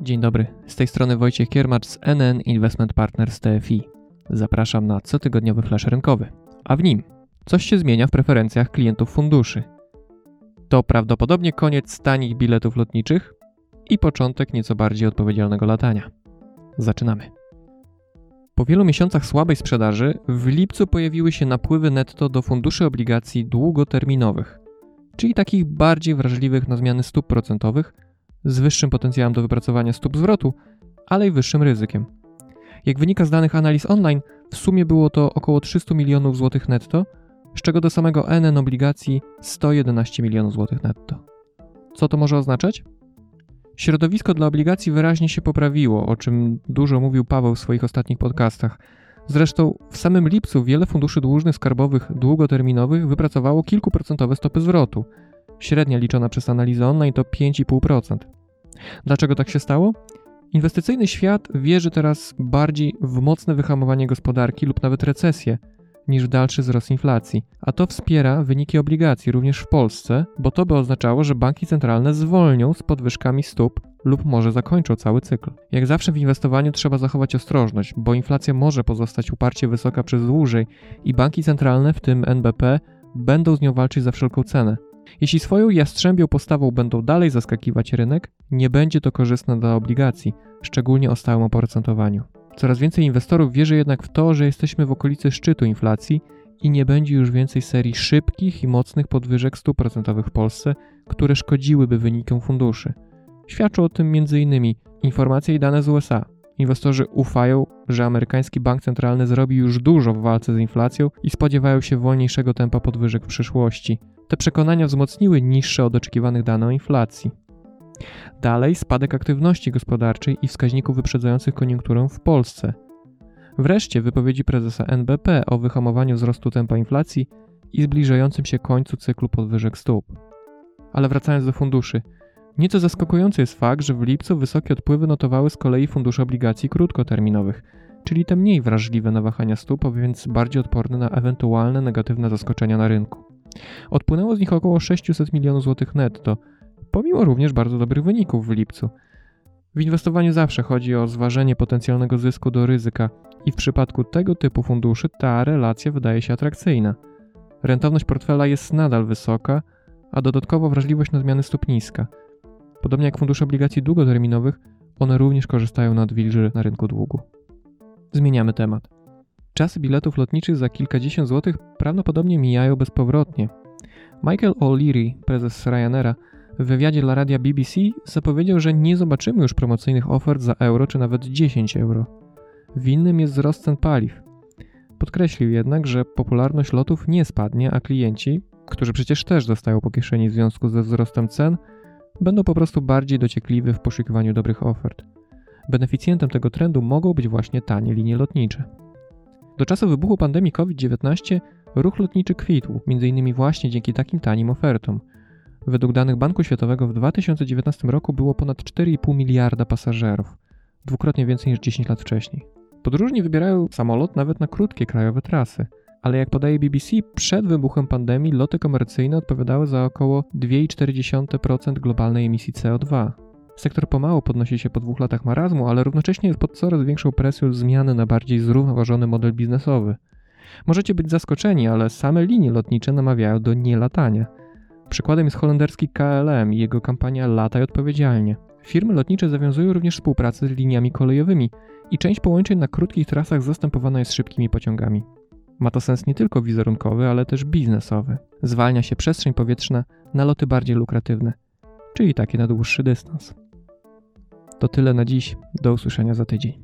Dzień dobry, z tej strony Wojciech Kiermacz z NN Investment Partners TFI. Zapraszam na cotygodniowy flash rynkowy, a w nim coś się zmienia w preferencjach klientów funduszy. To prawdopodobnie koniec tanich biletów lotniczych i początek nieco bardziej odpowiedzialnego latania. Zaczynamy. Po wielu miesiącach słabej sprzedaży, w lipcu pojawiły się napływy netto do funduszy obligacji długoterminowych, czyli takich bardziej wrażliwych na zmiany stóp procentowych, z wyższym potencjałem do wypracowania stóp zwrotu, ale i wyższym ryzykiem. Jak wynika z danych analiz online, w sumie było to około 300 milionów złotych netto, z czego do samego NN obligacji 111 milionów złotych netto. Co to może oznaczać? Środowisko dla obligacji wyraźnie się poprawiło, o czym dużo mówił Paweł w swoich ostatnich podcastach. Zresztą w samym lipcu wiele funduszy dłużnych skarbowych długoterminowych wypracowało kilkuprocentowe stopy zwrotu. Średnia liczona przez analizę online to 5,5%. Dlaczego tak się stało? Inwestycyjny świat wierzy teraz bardziej w mocne wyhamowanie gospodarki lub nawet recesję, niż w dalszy wzrost inflacji, a to wspiera wyniki obligacji również w Polsce, bo to by oznaczało, że banki centralne zwolnią z podwyżkami stóp lub może zakończą cały cykl. Jak zawsze w inwestowaniu trzeba zachować ostrożność, bo inflacja może pozostać uparcie wysoka przez dłużej i banki centralne, w tym NBP, będą z nią walczyć za wszelką cenę. Jeśli swoją jastrzębią postawą będą dalej zaskakiwać rynek, nie będzie to korzystne dla obligacji, szczególnie o stałym oprocentowaniu. Coraz więcej inwestorów wierzy jednak w to, że jesteśmy w okolicy szczytu inflacji i nie będzie już więcej serii szybkich i mocnych podwyżek stóp procentowych w Polsce, które szkodziłyby wynikom funduszy. Świadczą o tym m.in. informacje i dane z USA. Inwestorzy ufają, że amerykański bank centralny zrobi już dużo w walce z inflacją i spodziewają się wolniejszego tempa podwyżek w przyszłości. Te przekonania wzmocniły niższe od oczekiwanych dane o inflacji. Dalej spadek aktywności gospodarczej i wskaźników wyprzedzających koniunkturę w Polsce. Wreszcie wypowiedzi prezesa NBP o wyhamowaniu wzrostu tempa inflacji i zbliżającym się końcu cyklu podwyżek stóp. Ale wracając do funduszy, nieco zaskakujący jest fakt, że w lipcu wysokie odpływy notowały z kolei fundusze obligacji krótkoterminowych, czyli te mniej wrażliwe na wahania stóp, a więc bardziej odporne na ewentualne negatywne zaskoczenia na rynku. Odpłynęło z nich około 600 milionów złotych netto, pomimo również bardzo dobrych wyników w lipcu. W inwestowaniu zawsze chodzi o zważenie potencjalnego zysku do ryzyka i w przypadku tego typu funduszy ta relacja wydaje się atrakcyjna. Rentowność portfela jest nadal wysoka, a dodatkowo wrażliwość na zmiany stóp niska. Podobnie jak fundusze obligacji długoterminowych, one również korzystają na odwilży na rynku długu. Zmieniamy temat. Czasy biletów lotniczych za kilkadziesiąt złotych prawdopodobnie mijają bezpowrotnie. Michael O'Leary, prezes Ryanaira, w wywiadzie dla radia BBC zapowiedział, że nie zobaczymy już promocyjnych ofert za euro czy nawet 10 euro. Winnym jest wzrost cen paliw. Podkreślił jednak, że popularność lotów nie spadnie, a klienci, którzy przecież też dostają po kieszeni w związku ze wzrostem cen, będą po prostu bardziej dociekliwi w poszukiwaniu dobrych ofert. Beneficjentem tego trendu mogą być właśnie tanie linie lotnicze. Do czasu wybuchu pandemii COVID-19 ruch lotniczy kwitł, m.in. właśnie dzięki takim tanim ofertom – Według danych Banku Światowego w 2019 roku było ponad 4,5 miliarda pasażerów, dwukrotnie więcej niż 10 lat wcześniej. Podróżni wybierają samolot nawet na krótkie krajowe trasy, ale jak podaje BBC, przed wybuchem pandemii loty komercyjne odpowiadały za około 2,4% globalnej emisji CO2. Sektor pomału podnosi się po dwóch latach marazmu, ale równocześnie jest pod coraz większą presją zmiany na bardziej zrównoważony model biznesowy. Możecie być zaskoczeni, ale same linie lotnicze namawiają do nielatania – Przykładem jest holenderski KLM i jego kampania Lataj odpowiedzialnie. Firmy lotnicze zawiązują również współpracę z liniami kolejowymi i część połączeń na krótkich trasach zastępowana jest szybkimi pociągami. Ma to sens nie tylko wizerunkowy, ale też biznesowy. Zwalnia się przestrzeń powietrzna na loty bardziej lukratywne, czyli takie na dłuższy dystans. To tyle na dziś. Do usłyszenia za tydzień.